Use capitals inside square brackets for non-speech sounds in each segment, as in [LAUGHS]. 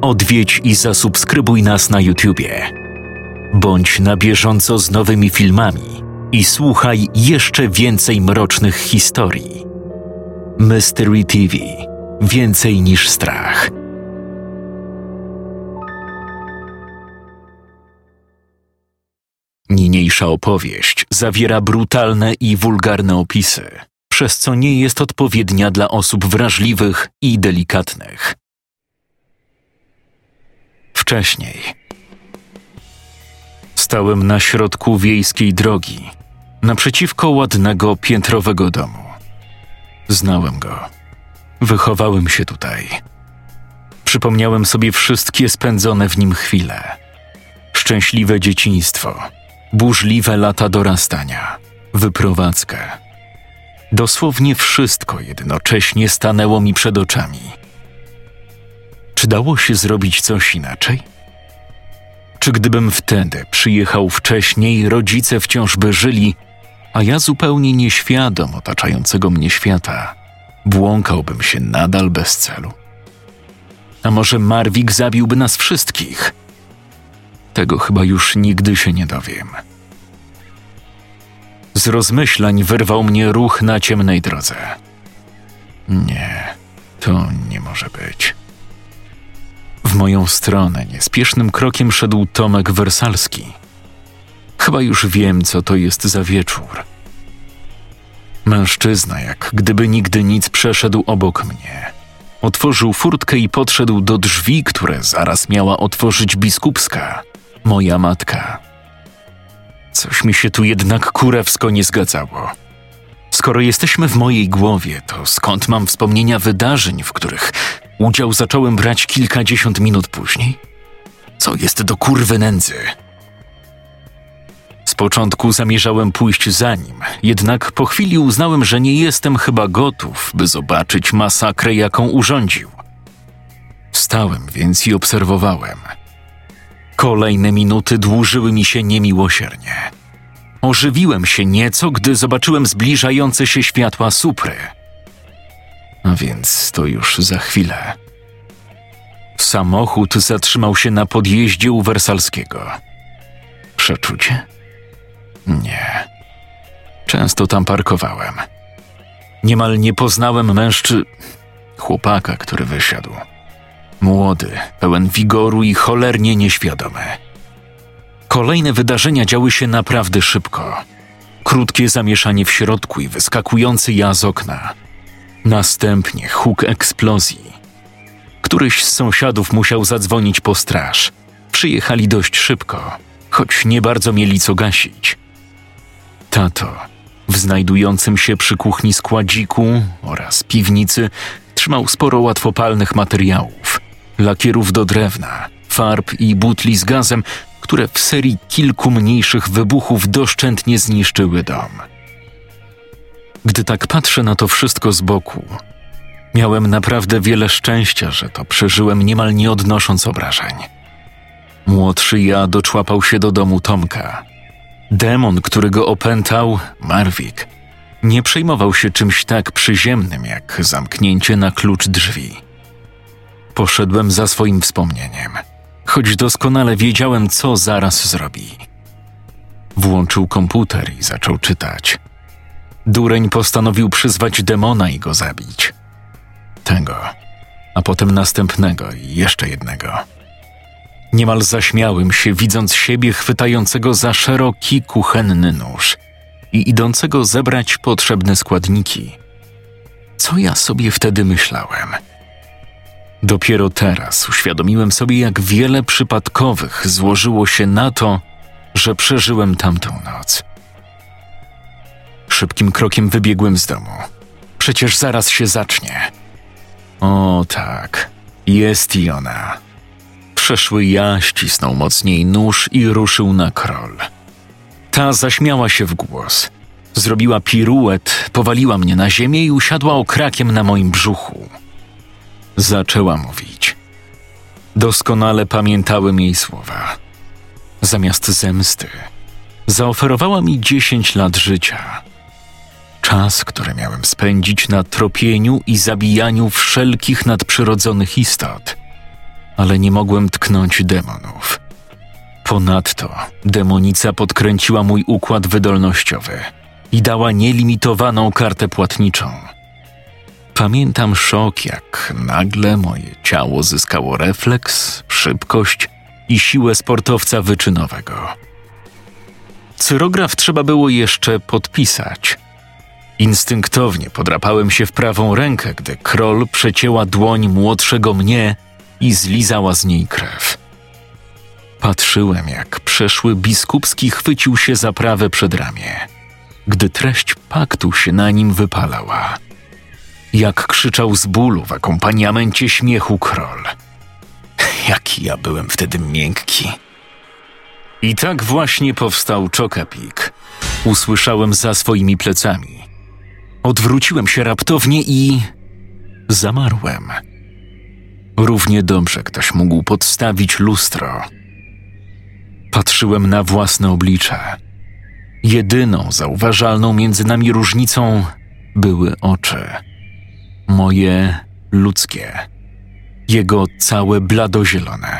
odwiedź i zasubskrybuj nas na YouTubie. Bądź na bieżąco z nowymi filmami i słuchaj jeszcze więcej mrocznych historii. Mystery TV Więcej niż strach. Niniejsza opowieść zawiera brutalne i wulgarne opisy, przez co nie jest odpowiednia dla osób wrażliwych i delikatnych. Wcześniej stałem na środku wiejskiej drogi, naprzeciwko ładnego piętrowego domu. Znałem go. Wychowałem się tutaj. Przypomniałem sobie wszystkie spędzone w nim chwile. Szczęśliwe dzieciństwo, burzliwe lata dorastania, wyprowadzkę. Dosłownie wszystko jednocześnie stanęło mi przed oczami. Czy dało się zrobić coś inaczej? Czy gdybym wtedy przyjechał wcześniej, rodzice wciąż by żyli, a ja zupełnie nieświadom otaczającego mnie świata, błąkałbym się nadal bez celu? A może Marwik zabiłby nas wszystkich? Tego chyba już nigdy się nie dowiem. Z rozmyślań wyrwał mnie ruch na ciemnej drodze. Nie, to nie może być. W moją stronę niespiesznym krokiem szedł Tomek Wersalski. Chyba już wiem, co to jest za wieczór. Mężczyzna, jak gdyby nigdy nic przeszedł obok mnie. Otworzył furtkę i podszedł do drzwi, które zaraz miała otworzyć biskupska, moja matka. Coś mi się tu jednak kurewsko nie zgadzało. Skoro jesteśmy w mojej głowie, to skąd mam wspomnienia wydarzeń, w których udział zacząłem brać kilkadziesiąt minut później? Co jest do kurwy nędzy? Z początku zamierzałem pójść za nim, jednak po chwili uznałem, że nie jestem chyba gotów, by zobaczyć masakrę, jaką urządził. Stałem więc i obserwowałem. Kolejne minuty dłużyły mi się niemiłosiernie. Ożywiłem się nieco, gdy zobaczyłem zbliżające się światła supry. A więc to już za chwilę. Samochód zatrzymał się na podjeździe u Wersalskiego. Przeczucie? Nie. Często tam parkowałem. Niemal nie poznałem mężczy... chłopaka, który wysiadł. Młody, pełen wigoru i cholernie nieświadomy. Kolejne wydarzenia działy się naprawdę szybko. Krótkie zamieszanie w środku i wyskakujący ja z okna. Następnie huk eksplozji. Któryś z sąsiadów musiał zadzwonić po straż. Przyjechali dość szybko, choć nie bardzo mieli co gasić. Tato, w znajdującym się przy kuchni składziku oraz piwnicy, trzymał sporo łatwopalnych materiałów, lakierów do drewna, farb i butli z gazem, które w serii kilku mniejszych wybuchów doszczętnie zniszczyły dom. Gdy tak patrzę na to wszystko z boku, miałem naprawdę wiele szczęścia, że to przeżyłem niemal nie odnosząc obrażeń. Młodszy ja doczłapał się do domu Tomka. Demon, który go opętał, Marwik, nie przejmował się czymś tak przyziemnym jak zamknięcie na klucz drzwi. Poszedłem za swoim wspomnieniem, choć doskonale wiedziałem, co zaraz zrobi. Włączył komputer i zaczął czytać. Dureń postanowił przyzwać demona i go zabić. Tego, a potem następnego i jeszcze jednego. Niemal zaśmiałem się, widząc siebie chwytającego za szeroki kuchenny nóż i idącego zebrać potrzebne składniki. Co ja sobie wtedy myślałem? Dopiero teraz uświadomiłem sobie, jak wiele przypadkowych złożyło się na to, że przeżyłem tamtą noc. Szybkim krokiem wybiegłem z domu. Przecież zaraz się zacznie. O tak, jest i ona. Przeszły ja ścisnął mocniej nóż i ruszył na krol. Ta zaśmiała się w głos. Zrobiła piruet, powaliła mnie na ziemię i usiadła okrakiem na moim brzuchu. Zaczęła mówić. Doskonale pamiętałem jej słowa. Zamiast zemsty, zaoferowała mi dziesięć lat życia. Czas, który miałem spędzić na tropieniu i zabijaniu wszelkich nadprzyrodzonych istot – ale nie mogłem tknąć demonów. Ponadto demonica podkręciła mój układ wydolnościowy i dała nielimitowaną kartę płatniczą. Pamiętam szok, jak nagle moje ciało zyskało refleks, szybkość i siłę sportowca wyczynowego. Cyrograf trzeba było jeszcze podpisać. Instynktownie podrapałem się w prawą rękę, gdy król przecięła dłoń młodszego mnie i zlizała z niej krew. Patrzyłem, jak przeszły biskupski chwycił się za prawe przedramię, gdy treść paktu się na nim wypalała. Jak krzyczał z bólu w akompaniamencie śmiechu król. [LAUGHS] Jaki ja byłem wtedy miękki. I tak właśnie powstał Czokapik. Usłyszałem za swoimi plecami. Odwróciłem się raptownie i zamarłem. Równie dobrze ktoś mógł podstawić lustro. Patrzyłem na własne oblicze. Jedyną zauważalną między nami różnicą były oczy. Moje ludzkie. Jego całe bladozielone.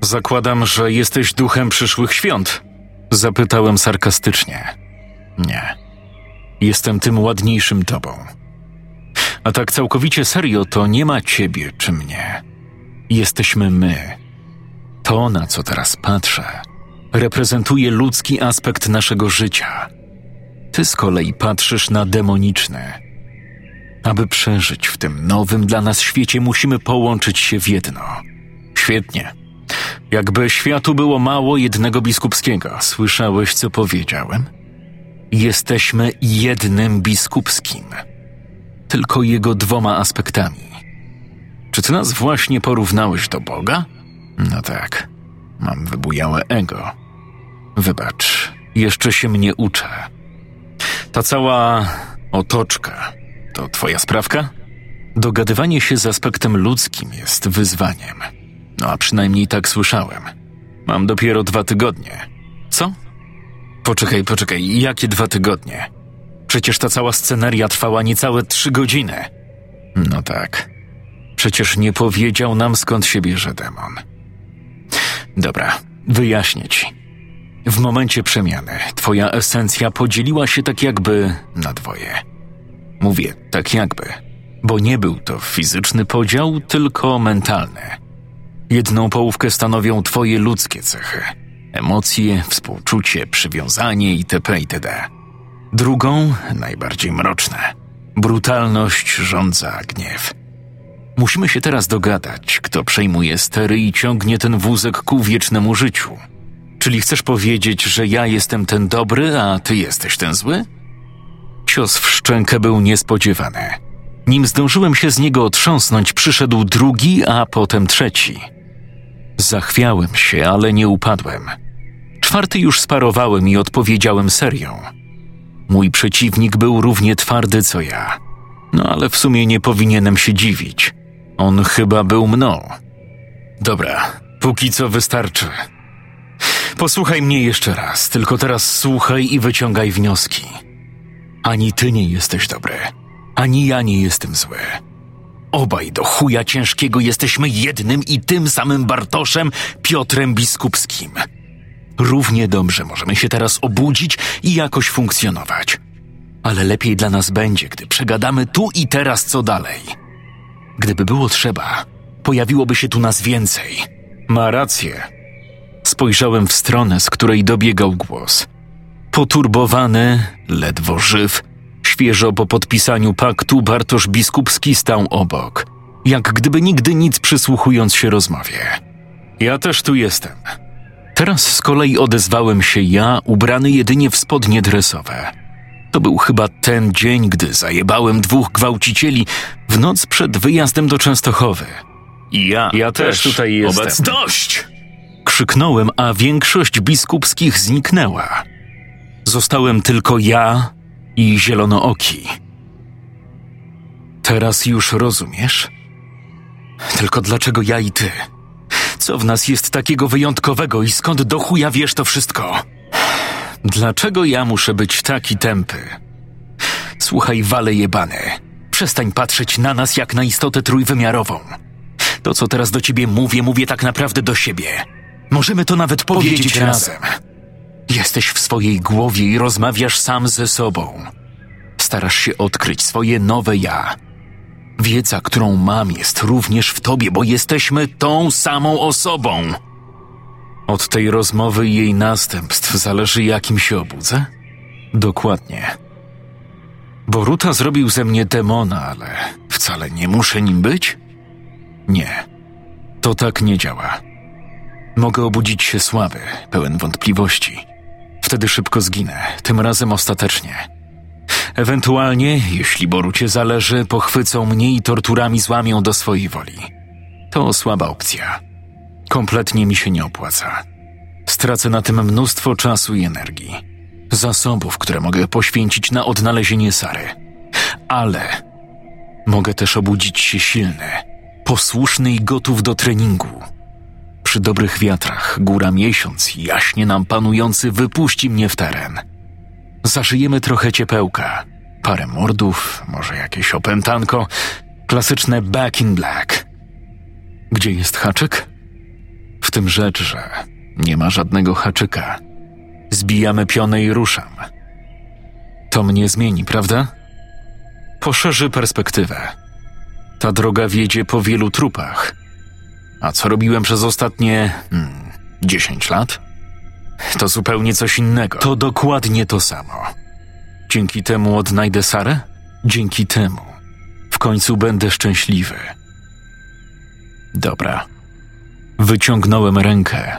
Zakładam, że jesteś duchem przyszłych świąt? Zapytałem sarkastycznie. Nie. Jestem tym ładniejszym tobą. A tak całkowicie serio, to nie ma ciebie czy mnie. Jesteśmy my. To, na co teraz patrzę, reprezentuje ludzki aspekt naszego życia. Ty z kolei patrzysz na demoniczny. Aby przeżyć w tym nowym dla nas świecie, musimy połączyć się w jedno. Świetnie. Jakby światu było mało jednego biskupskiego. Słyszałeś, co powiedziałem? Jesteśmy jednym biskupskim. Tylko jego dwoma aspektami. Czy ty nas właśnie porównałeś do Boga? No tak, mam wybujałe ego. Wybacz, jeszcze się mnie uczę. Ta cała otoczka to twoja sprawka? Dogadywanie się z aspektem ludzkim jest wyzwaniem. No a przynajmniej tak słyszałem. Mam dopiero dwa tygodnie. Co? Poczekaj, poczekaj, jakie dwa tygodnie? Przecież ta cała sceneria trwała niecałe trzy godziny. No tak. Przecież nie powiedział nam skąd się bierze demon. Dobra, wyjaśnię ci. W momencie przemiany twoja esencja podzieliła się tak jakby na dwoje. Mówię tak jakby, bo nie był to fizyczny podział, tylko mentalny. Jedną połówkę stanowią twoje ludzkie cechy. Emocje, współczucie, przywiązanie itp. itd. Drugą, najbardziej mroczne. Brutalność rządza gniew. Musimy się teraz dogadać, kto przejmuje stery i ciągnie ten wózek ku wiecznemu życiu. Czyli chcesz powiedzieć, że ja jestem ten dobry, a ty jesteś ten zły? Cios w szczękę był niespodziewany. Nim zdążyłem się z niego otrząsnąć, przyszedł drugi, a potem trzeci. Zachwiałem się, ale nie upadłem. Czwarty już sparowałem i odpowiedziałem serią. Mój przeciwnik był równie twardy co ja. No ale w sumie nie powinienem się dziwić. On chyba był mną. Dobra, póki co wystarczy. Posłuchaj mnie jeszcze raz, tylko teraz słuchaj i wyciągaj wnioski. Ani ty nie jesteś dobry, ani ja nie jestem zły. Obaj do chuja ciężkiego jesteśmy jednym i tym samym Bartoszem Piotrem Biskupskim. Równie dobrze możemy się teraz obudzić i jakoś funkcjonować. Ale lepiej dla nas będzie, gdy przegadamy tu i teraz co dalej. Gdyby było trzeba, pojawiłoby się tu nas więcej. Ma rację. Spojrzałem w stronę, z której dobiegał głos. Poturbowany, ledwo żyw, świeżo po podpisaniu paktu Bartosz Biskupski stał obok, jak gdyby nigdy nic przysłuchując się rozmowie. Ja też tu jestem. Teraz z kolei odezwałem się ja, ubrany jedynie w spodnie dresowe. To był chyba ten dzień, gdy zajebałem dwóch gwałcicieli w noc przed wyjazdem do Częstochowy. I ja, Ja też tutaj jestem. Obec dość! Krzyknąłem, a większość biskupskich zniknęła. Zostałem tylko ja i zielonooki. Teraz już rozumiesz? Tylko dlaczego ja i ty? Co w nas jest takiego wyjątkowego i skąd do chuja wiesz to wszystko? Dlaczego ja muszę być taki tępy? Słuchaj, wale jebany. Przestań patrzeć na nas jak na istotę trójwymiarową. To, co teraz do ciebie mówię, mówię tak naprawdę do siebie. Możemy to nawet powiedzieć, Powiedzieć razem. Jesteś w swojej głowie i rozmawiasz sam ze sobą. Starasz się odkryć swoje nowe ja. Wiedza, którą mam, jest również w tobie, bo jesteśmy tą samą osobą. Od tej rozmowy i jej następstw zależy, jakim się obudzę? Dokładnie. Boruta zrobił ze mnie demona, ale wcale nie muszę nim być? Nie. To tak nie działa. Mogę obudzić się słaby, pełen wątpliwości. Wtedy szybko zginę, tym razem ostatecznie. Ewentualnie, jeśli Borucie zależy, pochwycą mnie i torturami złamią do swojej woli. To słaba opcja. Kompletnie mi się nie opłaca. Stracę na tym mnóstwo czasu i energii. Zasobów, które mogę poświęcić na odnalezienie Sary. Ale mogę też obudzić się silny, posłuszny i gotów do treningu. Przy dobrych wiatrach, góra miesiąc, jaśnie nam panujący, wypuści mnie w teren. Zażyjemy trochę ciepełka, parę mordów, może jakieś opętanko, klasyczne back in black. Gdzie jest haczyk? W tym rzecz, że nie ma żadnego haczyka. Zbijamy pionę i ruszam. To mnie zmieni, prawda? Poszerzy perspektywę. Ta droga wiedzie po wielu trupach. A co robiłem przez ostatnie hmm, 10 lat? To zupełnie coś innego. To dokładnie to samo. Dzięki temu odnajdę Sarę? Dzięki temu. W końcu będę szczęśliwy. Dobra. Wyciągnąłem rękę.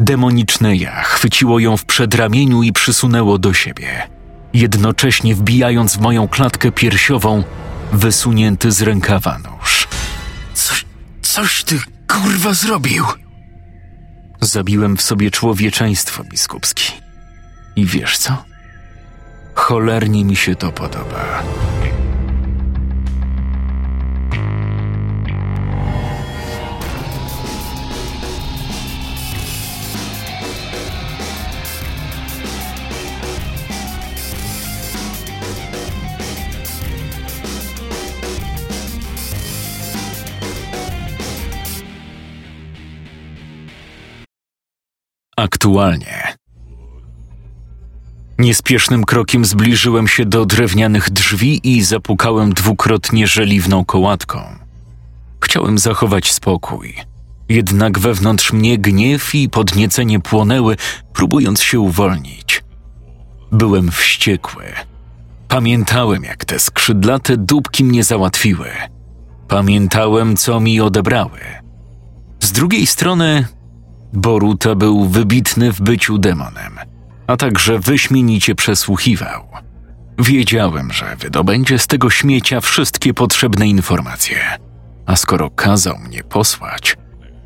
Demoniczne ja chwyciło ją w przedramieniu i przysunęło do siebie, jednocześnie wbijając w moją klatkę piersiową wysunięty z rękawa nóż. Coś, coś ty kurwa zrobił. Zabiłem w sobie człowieczeństwo biskupski. I wiesz co? Cholernie mi się to podoba. Aktualnie. Niespiesznym krokiem zbliżyłem się do drewnianych drzwi i zapukałem dwukrotnie żeliwną kołatką. Chciałem zachować spokój. Jednak wewnątrz mnie gniew i podniecenie płonęły, próbując się uwolnić. Byłem wściekły. Pamiętałem, jak te skrzydlate dupki mnie załatwiły. Pamiętałem, co mi odebrały. Z drugiej strony, Boruta był wybitny w byciu demonem, a także wyśmienicie przesłuchiwał. Wiedziałem, że wydobędzie z tego śmiecia wszystkie potrzebne informacje. A skoro kazał mnie posłać,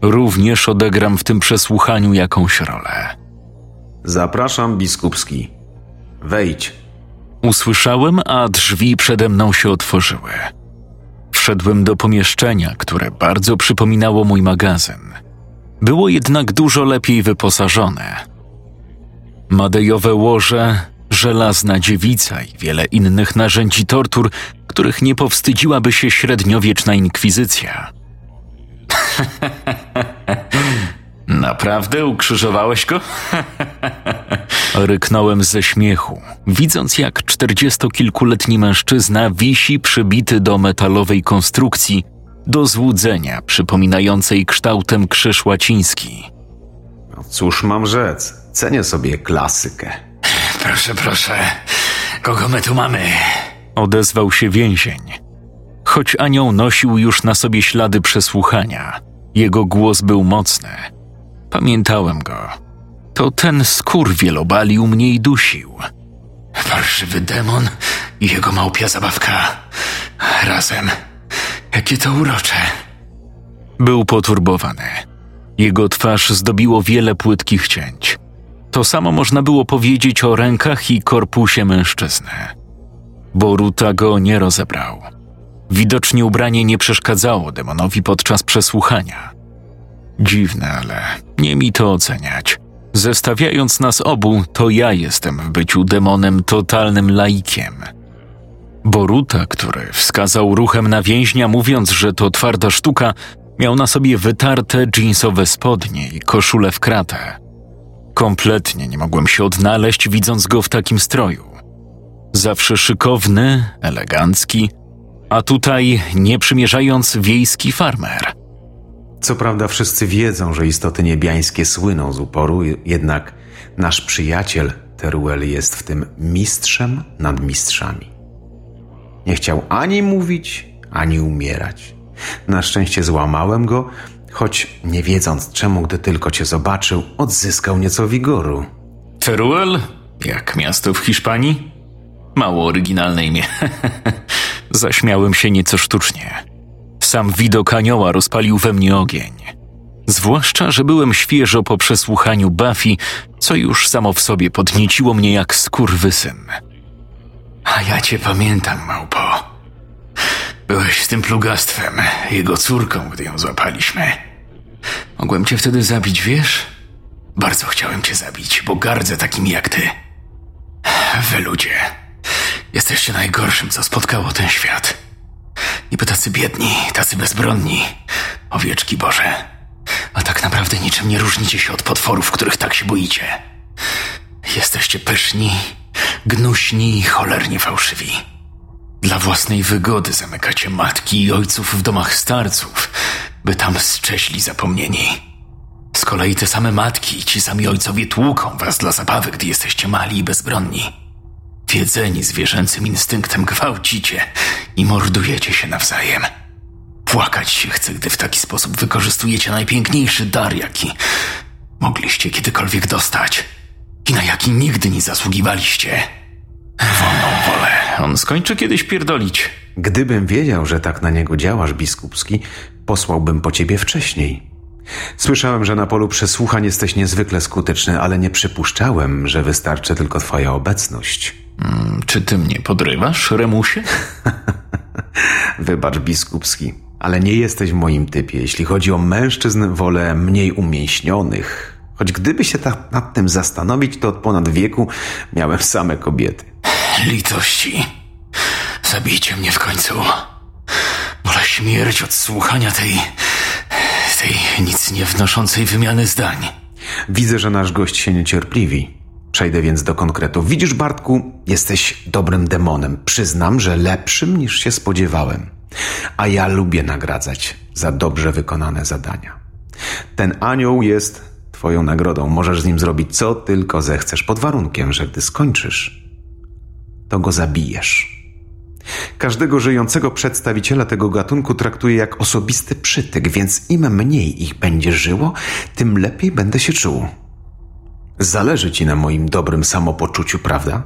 również odegram w tym przesłuchaniu jakąś rolę. Zapraszam, biskupski. Wejdź. Usłyszałem, a drzwi przede mną się otworzyły. Wszedłem do pomieszczenia, które bardzo przypominało mój magazyn. Było jednak dużo lepiej wyposażone. Madejowe łoże, żelazna dziewica i wiele innych narzędzi tortur, których nie powstydziłaby się średniowieczna inkwizycja. [LAUGHS] Naprawdę ukrzyżowałeś go? [LAUGHS] Ryknąłem ze śmiechu, widząc jak czterdziestokilkuletni mężczyzna wisi przybity do metalowej konstrukcji, do złudzenia przypominającej kształtem krzyż łaciński. No cóż mam rzec? Cenię sobie klasykę. Proszę, proszę. Kogo my tu mamy? Odezwał się więzień. Choć anioł nosił już na sobie ślady przesłuchania, jego głos był mocny. Pamiętałem go. To ten skurwiel obalił mnie i dusił. Farszywy demon i jego małpia zabawka. Razem. Jakie to urocze. Był poturbowany. Jego twarz zdobiło wiele płytkich cięć. To samo można było powiedzieć o rękach i korpusie mężczyzny. Boruta go nie rozebrał. Widocznie ubranie nie przeszkadzało demonowi podczas przesłuchania. Dziwne, ale nie mi to oceniać. Zestawiając nas obu, to ja jestem w byciu demonem totalnym laikiem. Boruta, który wskazał ruchem na więźnia, mówiąc, że to twarda sztuka, Miał na sobie wytarte jeansowe spodnie i koszulę w kratę. Kompletnie nie mogłem się odnaleźć, widząc go w takim stroju. Zawsze szykowny, elegancki, a tutaj nie przymierzając wiejski farmer. Co prawda wszyscy wiedzą, że istoty niebiańskie słyną z uporu, jednak nasz przyjaciel Teruel jest w tym mistrzem nad mistrzami. Nie chciał ani mówić, ani umierać. Na szczęście złamałem go, choć nie wiedząc czemu, gdy tylko cię zobaczył, odzyskał nieco wigoru. Teruel? Jak miasto w Hiszpanii? Mało oryginalne imię. [LAUGHS] Zaśmiałem się nieco sztucznie. Sam widok anioła rozpalił we mnie ogień. Zwłaszcza, że byłem świeżo po przesłuchaniu Buffy, co już samo w sobie podnieciło mnie jak skurwysyn. A ja cię pamiętam, małpo. Byłeś z tym plugastwem, jego córką, gdy ją złapaliśmy. Mogłem cię wtedy zabić, wiesz? Bardzo chciałem cię zabić, bo gardzę takimi jak ty. Wy ludzie, jesteście najgorszym, co spotkało ten świat. Niby tacy biedni, tacy bezbronni. Owieczki Boże. A tak naprawdę niczym nie różnicie się od potworów, których tak się boicie. Jesteście pyszni, gnuśni i cholernie fałszywi. Dla własnej wygody zamykacie matki i ojców w domach starców, by tam zcześli zapomnieni. Z kolei te same matki i ci sami ojcowie tłuką was dla zabawy, gdy jesteście mali i bezbronni. Wiedzeni zwierzęcym instynktem gwałcicie i mordujecie się nawzajem. Płakać się chce, gdy w taki sposób wykorzystujecie najpiękniejszy dar, jaki mogliście kiedykolwiek dostać i na jaki nigdy nie zasługiwaliście. Wolną wolę. On skończy kiedyś pierdolić. Gdybym wiedział, że tak na niego działasz, biskupski, posłałbym po ciebie wcześniej. Słyszałem, że na polu przesłuchań jesteś niezwykle skuteczny, ale nie przypuszczałem, że wystarczy tylko twoja obecność. Hmm, czy ty mnie podrywasz, Remusie? [LAUGHS] Wybacz, biskupski, ale nie jesteś w moim typie. Jeśli chodzi o mężczyzn, wolę mniej umięśnionych. Choć gdyby się tak nad tym zastanowić, to od ponad wieku miałem same kobiety. Litości. Zabijcie mnie w końcu. Wolę śmierć od słuchania tej. tej nic nie wnoszącej wymiany zdań. Widzę, że nasz gość się niecierpliwi. Przejdę więc do konkretów. Widzisz, Bartku, jesteś dobrym demonem. Przyznam, że lepszym niż się spodziewałem. A ja lubię nagradzać za dobrze wykonane zadania. Ten anioł jest twoją nagrodą. Możesz z nim zrobić co tylko zechcesz, pod warunkiem, że gdy skończysz, to go zabijesz. Każdego żyjącego przedstawiciela tego gatunku traktuję jak osobisty przytyk, więc im mniej ich będzie żyło, tym lepiej będę się czuł. Zależy ci na moim dobrym samopoczuciu, prawda?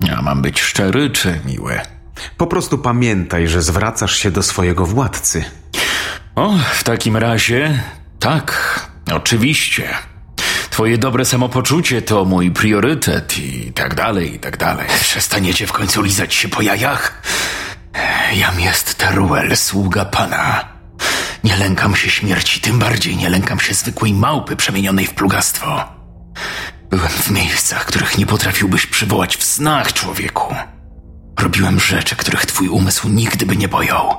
Ja mam być szczery czy miły? Po prostu pamiętaj, że zwracasz się do swojego władcy. O, w takim razie tak, oczywiście. Twoje dobre samopoczucie to mój priorytet i tak dalej, i tak dalej. Przestaniecie w końcu lizać się po jajach? Jam jest Teruel, sługa pana. Nie lękam się śmierci, tym bardziej nie lękam się zwykłej małpy przemienionej w plugastwo. Byłem w miejscach, których nie potrafiłbyś przywołać w snach, człowieku. Robiłem rzeczy, których twój umysł nigdy by nie pojął.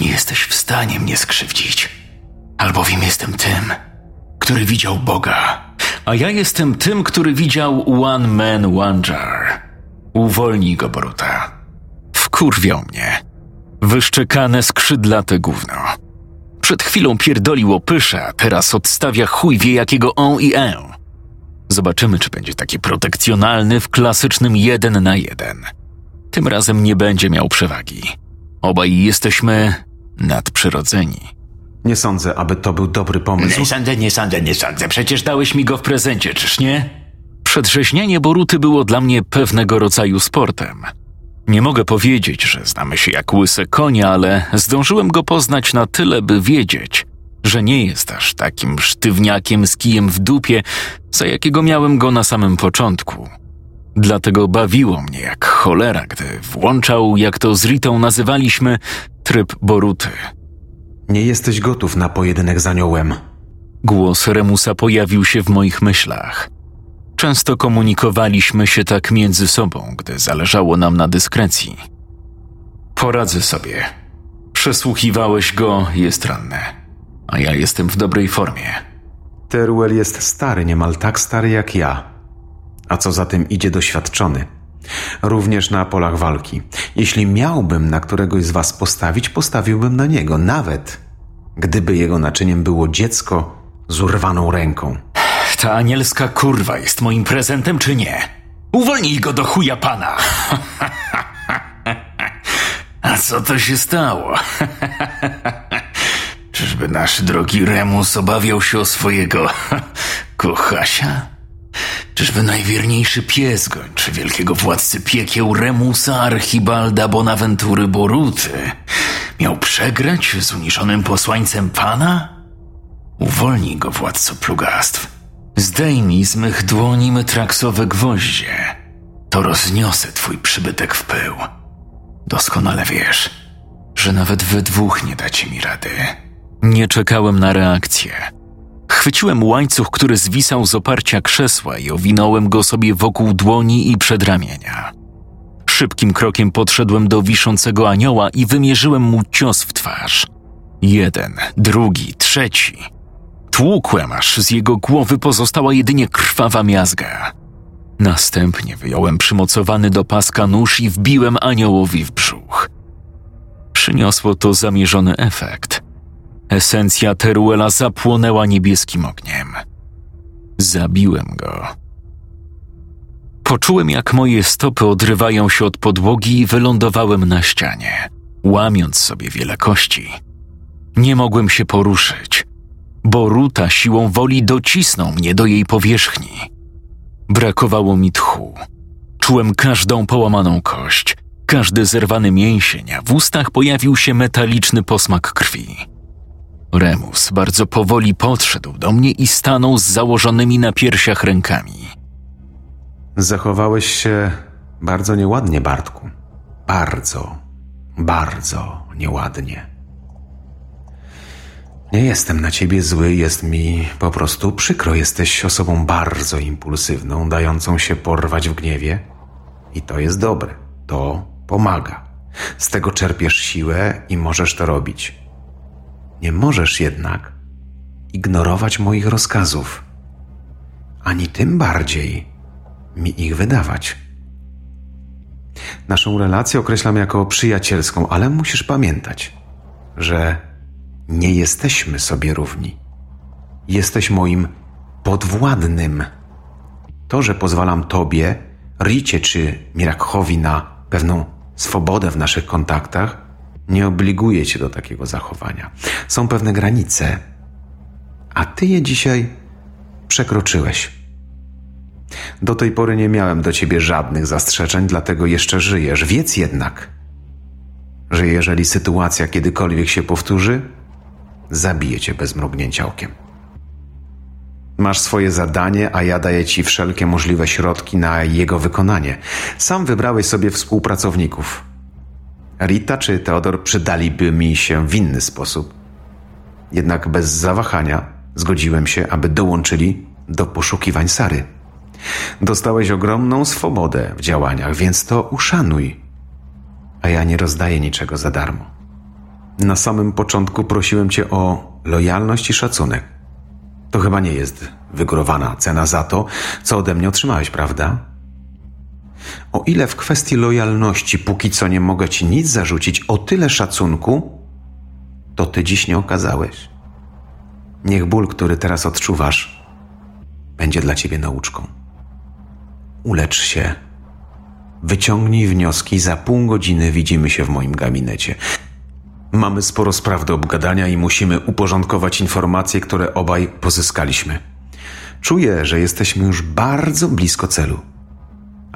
Nie jesteś w stanie mnie skrzywdzić, albowiem jestem tym, który widział Boga. A ja jestem tym, który widział One Man, One Jar. Uwolnij go, Boruta. Wkurwiał mnie. Wyszczekane skrzydlate gówno. Przed chwilą pierdolił o pysze, a teraz odstawia chuj wie jakiego on i e. Zobaczymy, czy będzie taki protekcjonalny w klasycznym jeden na jeden. Tym razem nie będzie miał przewagi. Obaj jesteśmy nadprzyrodzeni. Nie sądzę, aby to był dobry pomysł. Nie sądzę, nie sądzę, nie sądzę. Przecież dałeś mi go w prezencie, czyż nie? Przedrzeźnianie Boruty było dla mnie pewnego rodzaju sportem. Nie mogę powiedzieć, że znamy się jak łyse konie, ale zdążyłem go poznać na tyle, by wiedzieć, że nie jest aż takim sztywniakiem z kijem w dupie, za jakiego miałem go na samym początku. Dlatego bawiło mnie jak cholera, gdy włączał, jak to z Ritą nazywaliśmy, tryb Boruty. Nie jesteś gotów na pojedynek z aniołem. Głos Remusa pojawił się w moich myślach. Często komunikowaliśmy się tak między sobą, gdy zależało nam na dyskrecji. Poradzę sobie. Przesłuchiwałeś go, jest ranne. a ja jestem w dobrej formie. Teruel jest stary, niemal tak stary jak ja. A co za tym idzie doświadczony. Również na polach walki. Jeśli miałbym na któregoś z was postawić, postawiłbym na niego, nawet gdyby jego naczyniem było dziecko z urwaną ręką. Ta anielska kurwa jest moim prezentem, czy nie? Uwolnij go do chuja pana! [LAUGHS] A co to się stało? [LAUGHS] Czyżby nasz drogi Remus obawiał się o swojego [LAUGHS] kochasia? Czyżby najwierniejszy pies gończy wielkiego władcy piekieł Remusa Archibalda Bonaventury Boruty miał przegrać z uniczonym posłańcem pana? Uwolnij go, władco plugastw. Zdejmij z mych dłoni metraksowe gwoździe. To rozniosę twój przybytek w pył. Doskonale wiesz, że nawet we dwóch nie dacie mi rady. Nie czekałem na reakcję. Chwyciłem łańcuch, który zwisał z oparcia krzesła i owinąłem go sobie wokół dłoni i przedramienia. Szybkim krokiem podszedłem do wiszącego anioła i wymierzyłem mu cios w twarz. Jeden, drugi, trzeci. Tłukłem, aż z jego głowy pozostała jedynie krwawa miazga. Następnie wyjąłem przymocowany do paska nóż i wbiłem aniołowi w brzuch. Przyniosło to zamierzony efekt. Esencja Teruela zapłonęła niebieskim ogniem. Zabiłem go. Poczułem, jak moje stopy odrywają się od podłogi i wylądowałem na ścianie, łamiąc sobie wiele kości. Nie mogłem się poruszyć. Boruta siłą woli docisnął mnie do jej powierzchni. Brakowało mi tchu. Czułem każdą połamaną kość, każdy zerwany mięsień, a w ustach pojawił się metaliczny posmak krwi. Remus bardzo powoli podszedł do mnie i stanął z założonymi na piersiach rękami. Zachowałeś się bardzo nieładnie, Bartku. Bardzo, bardzo nieładnie. Nie jestem na ciebie zły, jest mi po prostu przykro. Jesteś osobą bardzo impulsywną, dającą się porwać w gniewie. I to jest dobre. To pomaga. Z tego czerpiesz siłę i możesz to robić. Nie możesz jednak ignorować moich rozkazów, ani tym bardziej mi ich wydawać. Naszą relację określam jako przyjacielską, ale musisz pamiętać, że nie jesteśmy sobie równi. Jesteś moim podwładnym. To, że pozwalam Tobie, Ricie czy Mirakhowi na pewną swobodę w naszych kontaktach, nie obliguje Cię do takiego zachowania. Są pewne granice, a Ty je dzisiaj przekroczyłeś. Do tej pory nie miałem do Ciebie żadnych zastrzeżeń, dlatego jeszcze żyjesz. Wiedz jednak, że jeżeli sytuacja kiedykolwiek się powtórzy, zabiję cię bez mrugnięcia okiem. Masz swoje zadanie, a ja daję ci wszelkie możliwe środki na jego wykonanie. Sam wybrałeś sobie współpracowników. Rita czy Teodor przydaliby mi się w inny sposób. Jednak bez zawahania zgodziłem się, aby dołączyli do poszukiwań Sary. Dostałeś ogromną swobodę w działaniach, więc to uszanuj. A ja nie rozdaję niczego za darmo. Na samym początku prosiłem cię o lojalność i szacunek. To chyba nie jest wygórowana cena za to, co ode mnie otrzymałeś, prawda? O ile w kwestii lojalności póki co nie mogę ci nic zarzucić, o tyle szacunku to ty dziś nie okazałeś. Niech ból, który teraz odczuwasz, będzie dla ciebie nauczką. Ulecz się. Wyciągnij wnioski, za pół godziny widzimy się w moim gabinecie. Mamy sporo spraw do obgadania i musimy uporządkować informacje, które obaj pozyskaliśmy. Czuję, że jesteśmy już bardzo blisko celu,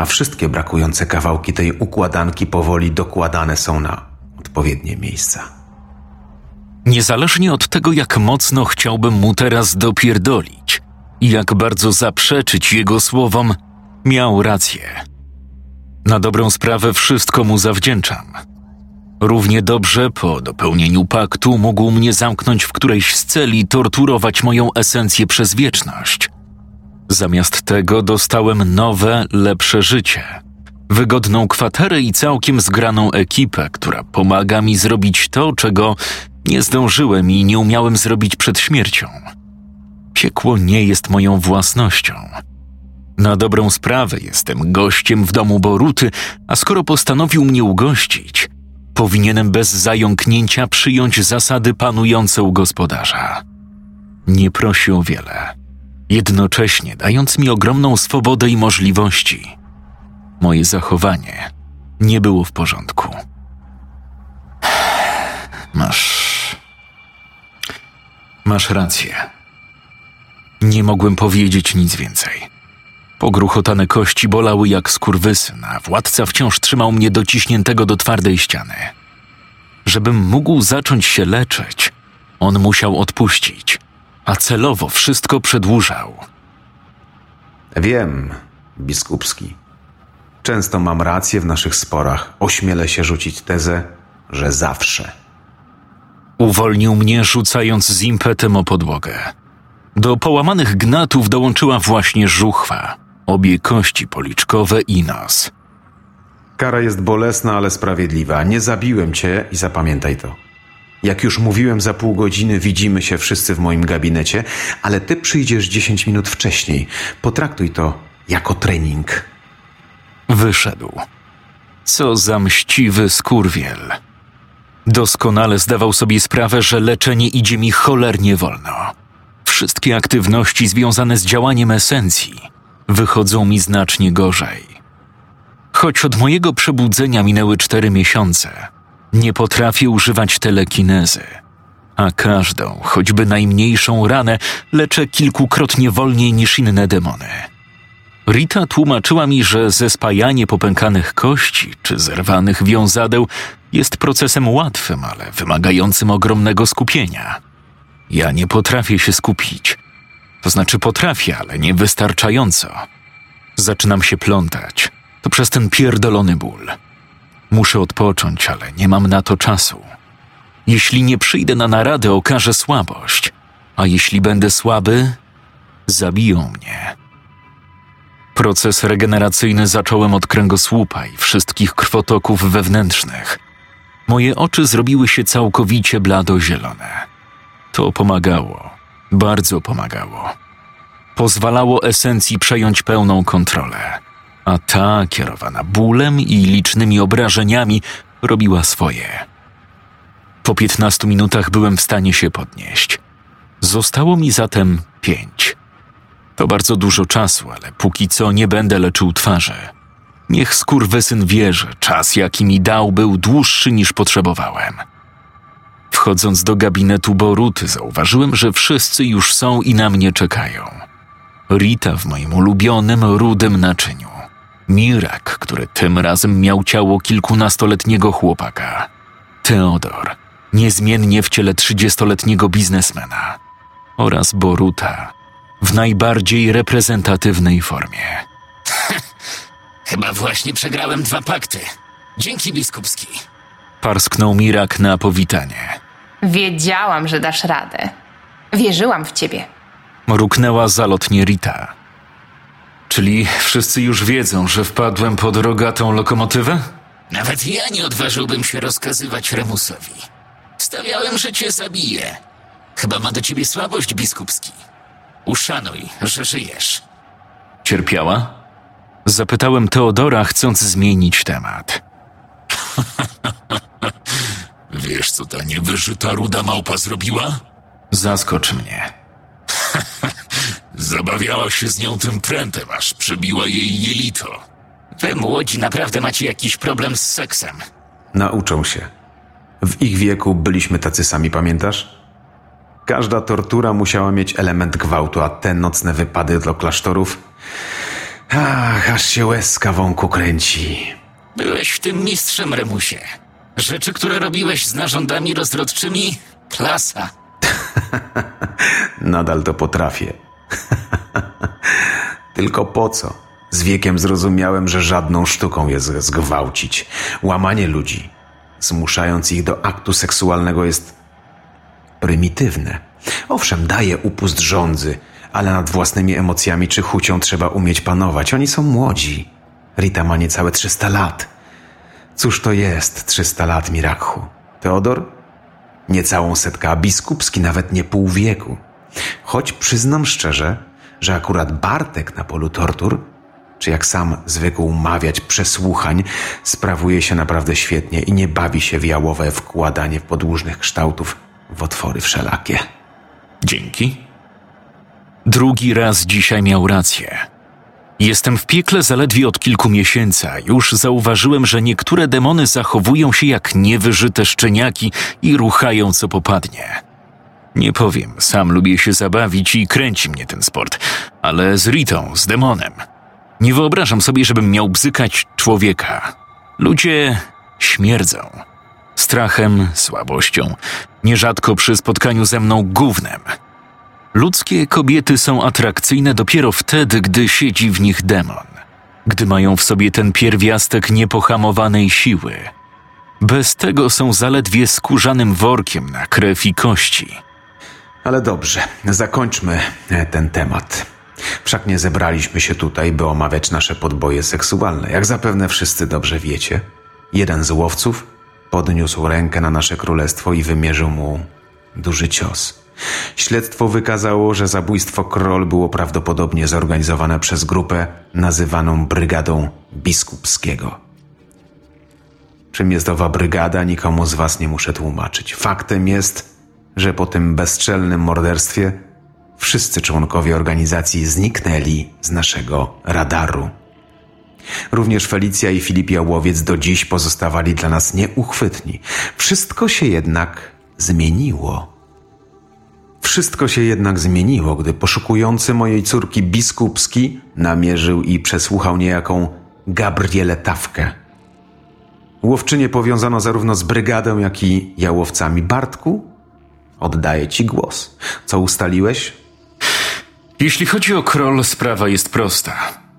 a wszystkie brakujące kawałki tej układanki powoli dokładane są na odpowiednie miejsca. Niezależnie od tego, jak mocno chciałbym mu teraz dopierdolić i jak bardzo zaprzeczyć jego słowom, miał rację. Na dobrą sprawę wszystko mu zawdzięczam. Równie dobrze po dopełnieniu paktu mógł mnie zamknąć w którejś z celi torturować moją esencję przez wieczność. Zamiast tego dostałem nowe, lepsze życie. Wygodną kwaterę i całkiem zgraną ekipę, która pomaga mi zrobić to, czego Nie zdążyłem i nie umiałem zrobić przed śmiercią. Piekło nie jest moją własnością. Na dobrą sprawę jestem gościem w domu Boruty, a skoro postanowił mnie ugościć, powinienem bez zająknięcia przyjąć zasady panujące u gospodarza. Nie prosi o wiele, jednocześnie dając mi ogromną swobodę i możliwości. Moje zachowanie nie było w porządku. [SIGHS] Masz. Masz rację. Nie mogłem powiedzieć nic więcej. Pogruchotane kości bolały jak skurwysyn, a władca wciąż trzymał mnie dociśniętego do twardej ściany. Żebym mógł zacząć się leczyć, on musiał odpuścić, a celowo wszystko przedłużał. Wiem, biskupski. Często mam rację w naszych sporach. Ośmielę się rzucić tezę, że zawsze. Uwolnił mnie, rzucając z impetem o podłogę. Do połamanych gnatów dołączyła właśnie żuchwa, obie kości policzkowe i nos. Kara jest bolesna, ale sprawiedliwa. Nie zabiłem cię i zapamiętaj to. Jak już mówiłem, za pół godziny widzimy się wszyscy w moim gabinecie, ale ty przyjdziesz 10 minut wcześniej. Potraktuj to jako trening. Wyszedł. Co za mściwy skurwiel. Doskonale zdawał sobie sprawę, że leczenie idzie mi cholernie wolno. Wszystkie aktywności związane z działaniem esencji wychodzą mi znacznie gorzej. Choć od mojego przebudzenia minęły cztery miesiące, nie potrafię używać telekinezy, a każdą, choćby najmniejszą ranę leczę kilkukrotnie wolniej niż inne demony. Rita tłumaczyła mi, że zespajanie popękanych kości czy zerwanych wiązadeł jest procesem łatwym, ale wymagającym ogromnego skupienia. Ja nie potrafię się skupić. To znaczy potrafię, ale nie wystarczająco. Zaczynam się plątać. To przez ten pierdolony ból. Muszę odpocząć, ale nie mam na to czasu. Jeśli nie przyjdę na naradę, okażę słabość, a jeśli będę słaby, zabiją mnie. Proces regeneracyjny zacząłem od kręgosłupa i wszystkich krwotoków wewnętrznych. Moje oczy zrobiły się całkowicie blado-zielone. To pomagało, bardzo pomagało. Pozwalało esencji przejąć pełną kontrolę, a ta, kierowana bólem i licznymi obrażeniami, robiła swoje. Po piętnastu minutach byłem w stanie się podnieść. Zostało mi zatem pięć. To bardzo dużo czasu, ale póki co nie będę leczył twarzy. Niech skurwysyn wie, że czas, jaki mi dał, był dłuższy niż potrzebowałem. Wchodząc do gabinetu Boruty, zauważyłem, że wszyscy już są i na mnie czekają. Rita w moim ulubionym, rudym naczyniu. Mirak, który tym razem miał ciało kilkunastoletniego chłopaka. Teodor, niezmiennie w ciele trzydziestoletniego biznesmena. Oraz Boruta, w najbardziej reprezentatywnej formie. [LAUGHS] Chyba właśnie przegrałem dwa pakty. Dzięki, biskupski. Parsknął Mirak na powitanie. Wiedziałam, że dasz radę. Wierzyłam w ciebie. Mruknęła zalotnie Rita. Czyli wszyscy już wiedzą, że wpadłem pod rogatą lokomotywę? Nawet ja nie odważyłbym się rozkazywać Remusowi. Stawiałem, że cię zabiję. Chyba ma do ciebie słabość, biskupski. Uszanuj, że żyjesz. Cierpiała? Zapytałem Teodora, chcąc zmienić temat. [LAUGHS] Wiesz, co ta niewyżyta ruda małpa zrobiła? Zaskocz mnie. [LAUGHS] Zabawiała się z nią tym prętem, aż przebiła jej jelito. Wy młodzi naprawdę macie jakiś problem z seksem. Nauczą się. W ich wieku byliśmy tacy sami, pamiętasz? Każda tortura musiała mieć element gwałtu, a te nocne wypady do klasztorów. Ach, aż się łezka wąku kręci. Byłeś w tym mistrzem, Remusie. Rzeczy, które robiłeś z narządami rozrodczymi, klasa. [LAUGHS] Nadal to potrafię. [LAUGHS] Tylko po co? Z wiekiem zrozumiałem, że żadną sztuką jest zgwałcić. Łamanie ludzi, zmuszając ich do aktu seksualnego jest prymitywne. Owszem, daje upust żądzy, ale nad własnymi emocjami czy chucią trzeba umieć panować. Oni są młodzi. Rita ma niecałe 300 lat. Cóż to jest 300 lat, Mirakhu? Teodor? Niecałą setkę, a biskupski nawet nie pół wieku. Choć przyznam szczerze, że akurat Bartek na polu tortur, czy jak sam zwykł mawiać przesłuchań, sprawuje się naprawdę świetnie i nie bawi się w jałowe wkładanie podłużnych kształtów w otwory wszelakie. Dzięki. Drugi raz dzisiaj miał rację. Jestem w piekle zaledwie od kilku miesięcy, już zauważyłem, że niektóre demony zachowują się jak niewyżyte szczeniaki i ruchają co popadnie. Nie powiem, sam lubię się zabawić i kręci mnie ten sport, ale z Ritą, z demonem. Nie wyobrażam sobie, żebym miał bzykać człowieka. Ludzie śmierdzą. Strachem, słabością, nierzadko przy spotkaniu ze mną gównem. Ludzkie kobiety są atrakcyjne dopiero wtedy, gdy siedzi w nich demon, gdy mają w sobie ten pierwiastek niepohamowanej siły. Bez tego są zaledwie skórzanym workiem na krew i kości. Ale dobrze, zakończmy e, ten temat. Wszak nie zebraliśmy się tutaj, by omawiać nasze podboje seksualne. Jak zapewne wszyscy dobrze wiecie, jeden z łowców podniósł rękę na nasze królestwo i wymierzył mu duży cios. Śledztwo wykazało, że zabójstwo Kroll było prawdopodobnie zorganizowane przez grupę nazywaną Brygadą Biskupskiego. Czym jest owa brygada, nikomu z was nie muszę tłumaczyć. Faktem jest, że po tym bezczelnym morderstwie wszyscy członkowie organizacji zniknęli z naszego radaru. Również Felicja i Filip Jałowiec do dziś pozostawali dla nas nieuchwytni. Wszystko się jednak zmieniło. Wszystko się jednak zmieniło, gdy poszukujący mojej córki biskupski namierzył i przesłuchał niejaką Gabrielę Tawkę. Łowczynię powiązano zarówno z brygadą, jak i jałowcami. Bartku, oddaję ci głos. Co ustaliłeś? Jeśli chodzi o Kroll, sprawa jest prosta.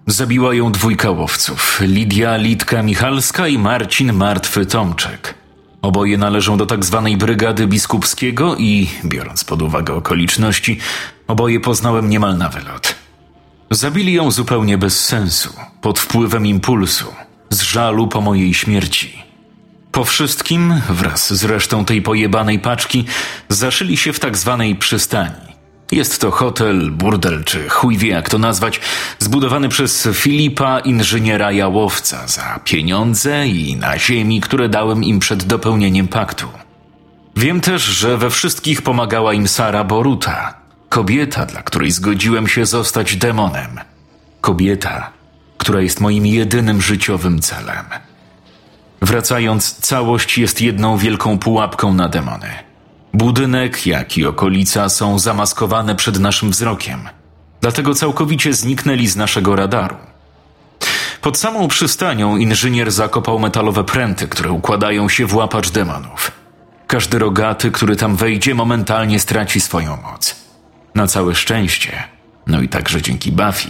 Zabiła ją dwójka łowców: Lidia Litka Michalska i Marcin Martwy Tomczek. Oboje należą do tak zwanej brygady biskupskiego i, biorąc pod uwagę okoliczności, oboje poznałem niemal na wylot. Zabili ją zupełnie bez sensu, pod wpływem impulsu, z żalu po mojej śmierci. Po wszystkim, wraz z resztą tej pojebanej paczki, zaszyli się w tak zwanej przystani. Jest to hotel, burdel czy chuj wie jak to nazwać, zbudowany przez Filipa, inżyniera jałowca, za pieniądze i na ziemi, które dałem im przed dopełnieniem paktu. Wiem też, że we wszystkich pomagała im Sara Boruta, kobieta, dla której zgodziłem się zostać demonem. Kobieta, która jest moim jedynym życiowym celem. Wracając, całość jest jedną wielką pułapką na demony. Budynek, jak i okolica są zamaskowane przed naszym wzrokiem, dlatego całkowicie zniknęli z naszego radaru. Pod samą przystanią inżynier zakopał metalowe pręty, które układają się w łapacz demonów. Każdy rogaty, który tam wejdzie, momentalnie straci swoją moc. Na całe szczęście, no i także dzięki Buffy,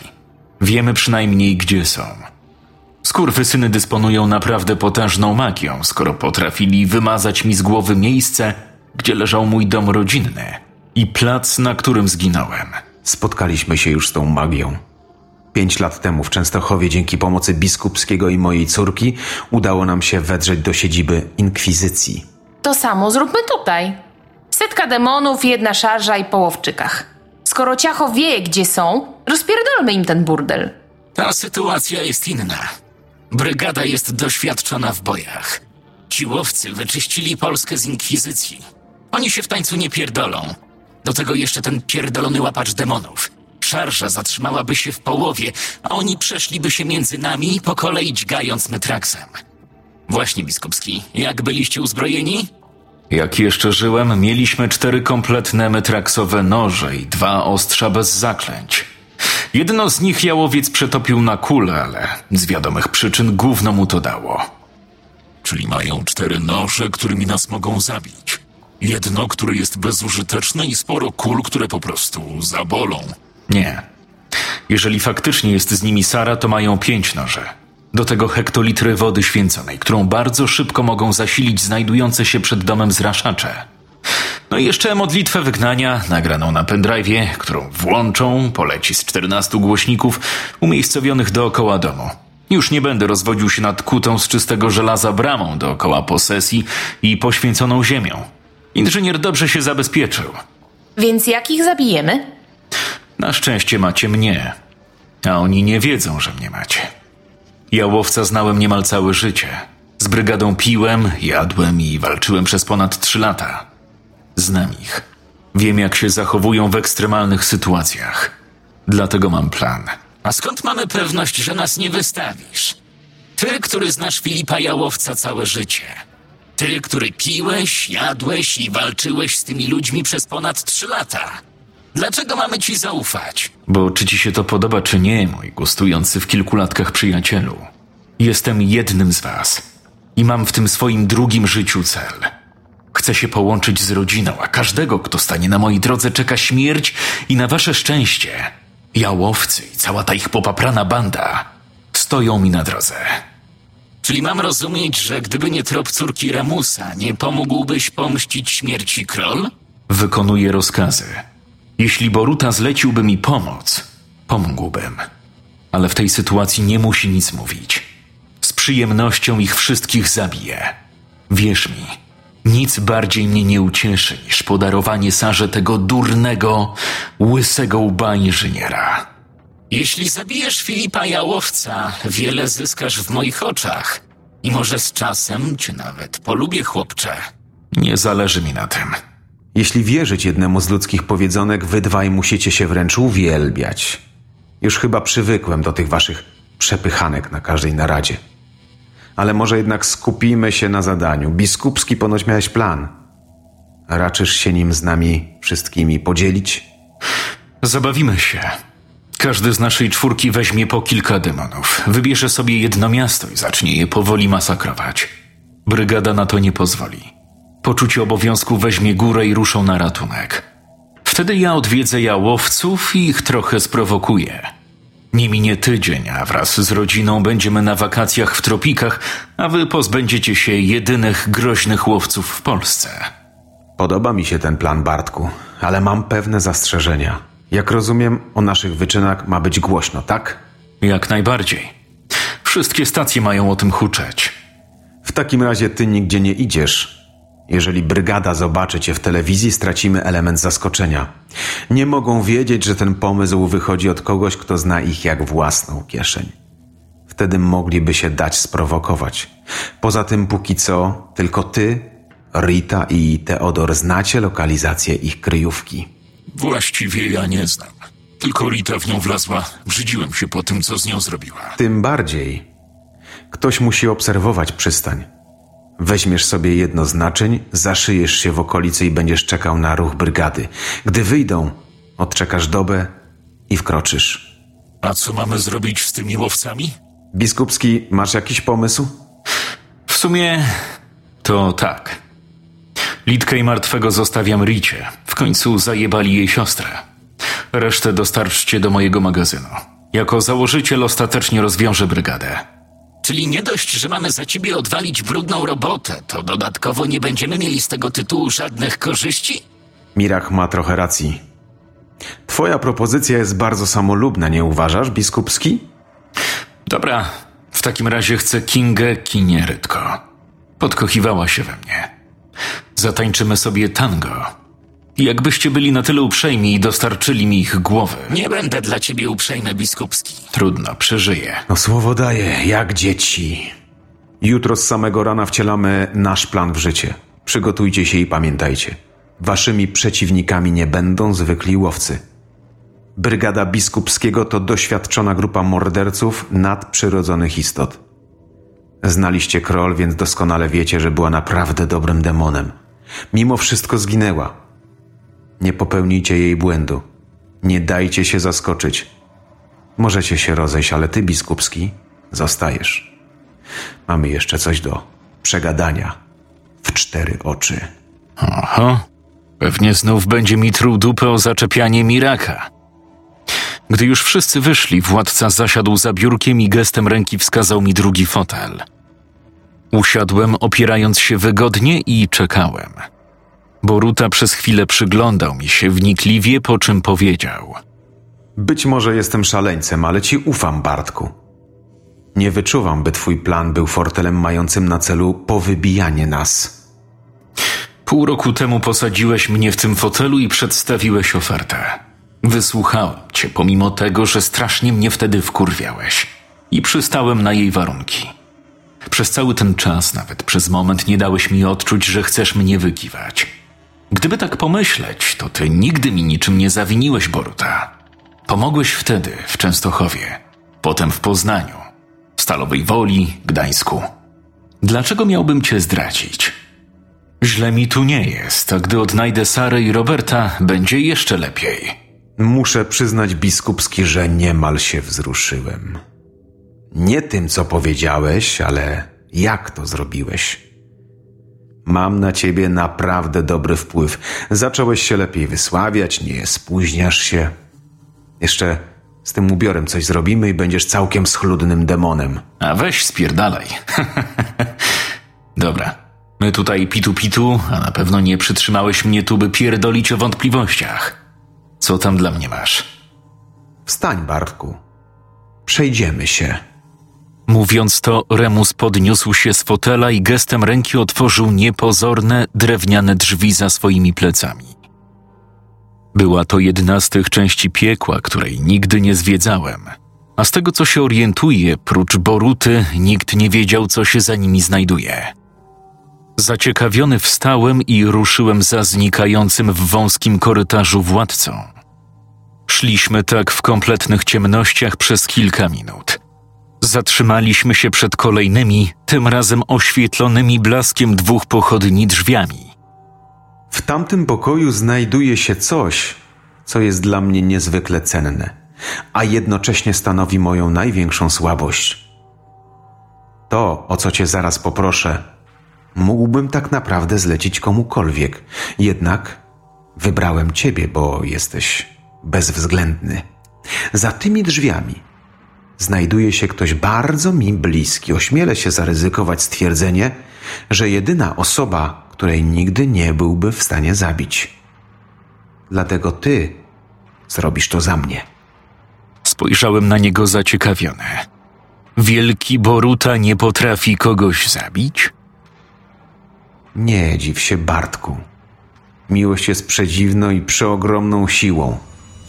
wiemy przynajmniej gdzie są. Skurwysyny dysponują naprawdę potężną magią, skoro potrafili wymazać mi z głowy miejsce, gdzie leżał mój dom rodzinny i plac, na którym zginąłem. Spotkaliśmy się już z tą magią. Pięć lat temu w Częstochowie dzięki pomocy biskupskiego i mojej córki udało nam się wedrzeć do siedziby inkwizycji. To samo zróbmy tutaj. Setka demonów, jedna szarża i połowczykach. Skoro Ciacho wie, gdzie są, rozpierdolmy im ten burdel. Ta sytuacja jest inna. Brygada jest doświadczona w bojach. Ci łowcy wyczyścili Polskę z inkwizycji. Oni się w tańcu nie pierdolą. Do tego jeszcze ten pierdolony łapacz demonów. Szarża zatrzymałaby się w połowie, a oni przeszliby się między nami, po kolei dźgając metraksem. Właśnie, biskupski, jak byliście uzbrojeni? Jak jeszcze żyłem, mieliśmy cztery kompletne metraksowe noże i dwa ostrza bez zaklęć. Jedno z nich jałowiec przetopił na kulę, ale z wiadomych przyczyn gówno mu to dało. Czyli mają cztery noże, którymi nas mogą zabić. Jedno, które jest bezużyteczne i sporo kul, które po prostu zabolą. Nie. Jeżeli faktycznie jest z nimi Sara, to mają pięć noże. Do tego hektolitry wody święconej, którą bardzo szybko mogą zasilić znajdujące się przed domem zraszacze. No i jeszcze modlitwę wygnania, nagraną na pendrive'ie, którą włączą, poleci z 14 głośników umiejscowionych dookoła domu. Już nie będę rozwodził się nad kutą z czystego żelaza bramą dookoła posesji i poświęconą ziemią. Inżynier dobrze się zabezpieczył. Więc jak ich zabijemy? Na szczęście macie mnie, a oni nie wiedzą, że mnie macie. Jałowca znałem niemal całe życie. Z brygadą piłem, jadłem i walczyłem przez ponad trzy lata. Znam ich. Wiem, jak się zachowują w ekstremalnych sytuacjach. Dlatego mam plan. A skąd mamy pewność, że nas nie wystawisz? Ty, który znasz Filipa Jałowca całe życie. Ty, który piłeś, jadłeś i walczyłeś z tymi ludźmi przez ponad trzy lata. Dlaczego mamy ci zaufać? Bo czy ci się to podoba, czy nie, mój gustujący w kilku latkach przyjacielu? Jestem jednym z was i mam w tym swoim drugim życiu cel. Chcę się połączyć z rodziną, a każdego, kto stanie na mojej drodze, czeka śmierć i na wasze szczęście. Jałowcy i cała ta ich popaprana banda stoją mi na drodze. Czyli mam rozumieć, że gdyby nie trop córki Ramusa, nie pomógłbyś pomścić śmierci król? Wykonuję rozkazy. Jeśli Boruta zleciłby mi pomoc, pomógłbym. Ale w tej sytuacji nie musi nic mówić. Z przyjemnością ich wszystkich zabiję. Wierz mi, nic bardziej mnie nie ucieszy niż podarowanie Sarze tego durnego, łysego łba inżyniera. Jeśli zabijesz Filipa Jałowca, wiele zyskasz w moich oczach. I może z czasem cię nawet polubię, chłopcze. Nie zależy mi na tym. Jeśli wierzyć jednemu z ludzkich powiedzonek, wy dwaj musicie się wręcz uwielbiać. Już chyba przywykłem do tych waszych przepychanek na każdej naradzie. Ale może jednak skupimy się na zadaniu. Biskupski ponoć miałeś plan. Raczysz się nim z nami wszystkimi podzielić? Zabawimy się. Każdy z naszej czwórki weźmie po kilka demonów. Wybierze sobie jedno miasto i zacznie je powoli masakrować. Brygada na to nie pozwoli. Poczucie obowiązku weźmie górę i ruszą na ratunek. Wtedy ja odwiedzę jałowców i ich trochę sprowokuję. Nie minie tydzień, a wraz z rodziną będziemy na wakacjach w tropikach, a wy pozbędziecie się jedynych groźnych łowców w Polsce. Podoba mi się ten plan, Bartku, ale mam pewne zastrzeżenia. Jak rozumiem, o naszych wyczynach ma być głośno, tak? Jak najbardziej. Wszystkie stacje mają o tym huczeć. W takim razie ty nigdzie nie idziesz. Jeżeli brygada zobaczy cię w telewizji, stracimy element zaskoczenia. Nie mogą wiedzieć, że ten pomysł wychodzi od kogoś, kto zna ich jak własną kieszeń. Wtedy mogliby się dać sprowokować. Poza tym, póki co, tylko ty, Rita i Teodor znacie lokalizację ich kryjówki. Właściwie ja nie znam. Tylko Rita w nią wlazła. Brzydziłem się po tym, co z nią zrobiła. Tym bardziej. Ktoś musi obserwować przystań. Weźmiesz sobie jedno z naczyń, zaszyjesz się w okolicy i będziesz czekał na ruch brygady. Gdy wyjdą, odczekasz dobę i wkroczysz. A co mamy zrobić z tymi łowcami? Biskupski, masz jakiś pomysł? W sumie to tak. Litkę i martwego zostawiam Ricie. W końcu zajebali jej siostrę. Resztę dostarczcie do mojego magazynu. Jako założyciel ostatecznie rozwiążę brygadę. Czyli nie dość, że mamy za ciebie odwalić brudną robotę, to dodatkowo nie będziemy mieli z tego tytułu żadnych korzyści? Mirach ma trochę racji. Twoja propozycja jest bardzo samolubna, nie uważasz, biskupski? Dobra, w takim razie chcę Kingę Kinierytko. Podkochiwała się we mnie. Zatańczymy sobie tango. Jakbyście byli na tyle uprzejmi i dostarczyli mi ich głowy. Nie będę dla ciebie uprzejmy, biskupski. Trudno, przeżyję. No słowo daję, jak dzieci. Jutro z samego rana wcielamy nasz plan w życie. Przygotujcie się i pamiętajcie. Waszymi przeciwnikami nie będą zwykli łowcy. Brygada Biskupskiego to doświadczona grupa morderców nadprzyrodzonych istot. Znaliście Kroll, więc doskonale wiecie, że była naprawdę dobrym demonem. Mimo wszystko zginęła. Nie popełnijcie jej błędu. Nie dajcie się zaskoczyć. Możecie się rozejść, ale ty, biskupski, zostajesz. Mamy jeszcze coś do przegadania w cztery oczy. Oho, pewnie znów będzie mi truł dupę o zaczepianie Miraka. Gdy już wszyscy wyszli, władca zasiadł za biurkiem i gestem ręki wskazał mi drugi fotel. Usiadłem, opierając się wygodnie i czekałem. Boruta przez chwilę przyglądał mi się wnikliwie, po czym powiedział: Być może jestem szaleńcem, ale ci ufam, Bartku. Nie wyczuwam, by twój plan był fortelem mającym na celu powybijanie nas. Pół roku temu posadziłeś mnie w tym fotelu i przedstawiłeś ofertę. Wysłuchałem cię, pomimo tego, że strasznie mnie wtedy wkurwiałeś. I przystałem na jej warunki. Przez cały ten czas, nawet przez moment, nie dałeś mi odczuć, że chcesz mnie wykiwać. Gdyby tak pomyśleć, to ty nigdy mi niczym nie zawiniłeś, Boruta. Pomogłeś wtedy w Częstochowie, potem w Poznaniu, Stalowej Woli, Gdańsku. Dlaczego miałbym cię zdradzić? Źle mi tu nie jest, a gdy odnajdę Sarę i Roberta, będzie jeszcze lepiej. Muszę przyznać, biskupski, że niemal się wzruszyłem. Nie tym, co powiedziałeś, ale jak to zrobiłeś. Mam na ciebie naprawdę dobry wpływ. Zacząłeś się lepiej wysławiać, nie spóźniasz się. Jeszcze z tym ubiorem coś zrobimy i będziesz całkiem schludnym demonem. A weź spierdalaj. [LAUGHS] Dobra, my tutaj pitu-pitu, a na pewno nie przytrzymałeś mnie tu, by pierdolić o wątpliwościach. Co tam dla mnie masz? Wstań, Bartku. Przejdziemy się. Mówiąc to, Remus podniósł się z fotela i gestem ręki otworzył niepozorne, drewniane drzwi za swoimi plecami. Była to jedna z tych części piekła, której nigdy nie zwiedzałem, a z tego co się orientuję, prócz Boruty, nikt nie wiedział, co się za nimi znajduje. Zaciekawiony wstałem i ruszyłem za znikającym w wąskim korytarzu władcą. Szliśmy tak w kompletnych ciemnościach przez kilka minut. Zatrzymaliśmy się przed kolejnymi, tym razem oświetlonymi blaskiem dwóch pochodni drzwiami. W tamtym pokoju znajduje się coś, co jest dla mnie niezwykle cenne, a jednocześnie stanowi moją największą słabość. To, o co cię zaraz poproszę, mógłbym tak naprawdę zlecić komukolwiek, jednak wybrałem ciebie, bo jesteś bezwzględny. Za tymi drzwiami znajduje się ktoś bardzo mi bliski. Ośmielę się zaryzykować stwierdzenie, że jedyna osoba, której nigdy nie byłby w stanie zabić. Dlatego ty zrobisz to za mnie. Spojrzałem na niego zaciekawiony. Wielki Boruta nie potrafi kogoś zabić? Nie dziw się, Bartku. Miłość jest przedziwną i przeogromną siłą,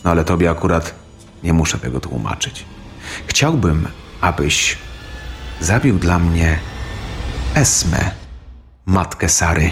no ale tobie akurat nie muszę tego tłumaczyć. Chciałbym, abyś zabił dla mnie Esmę, matkę Sary.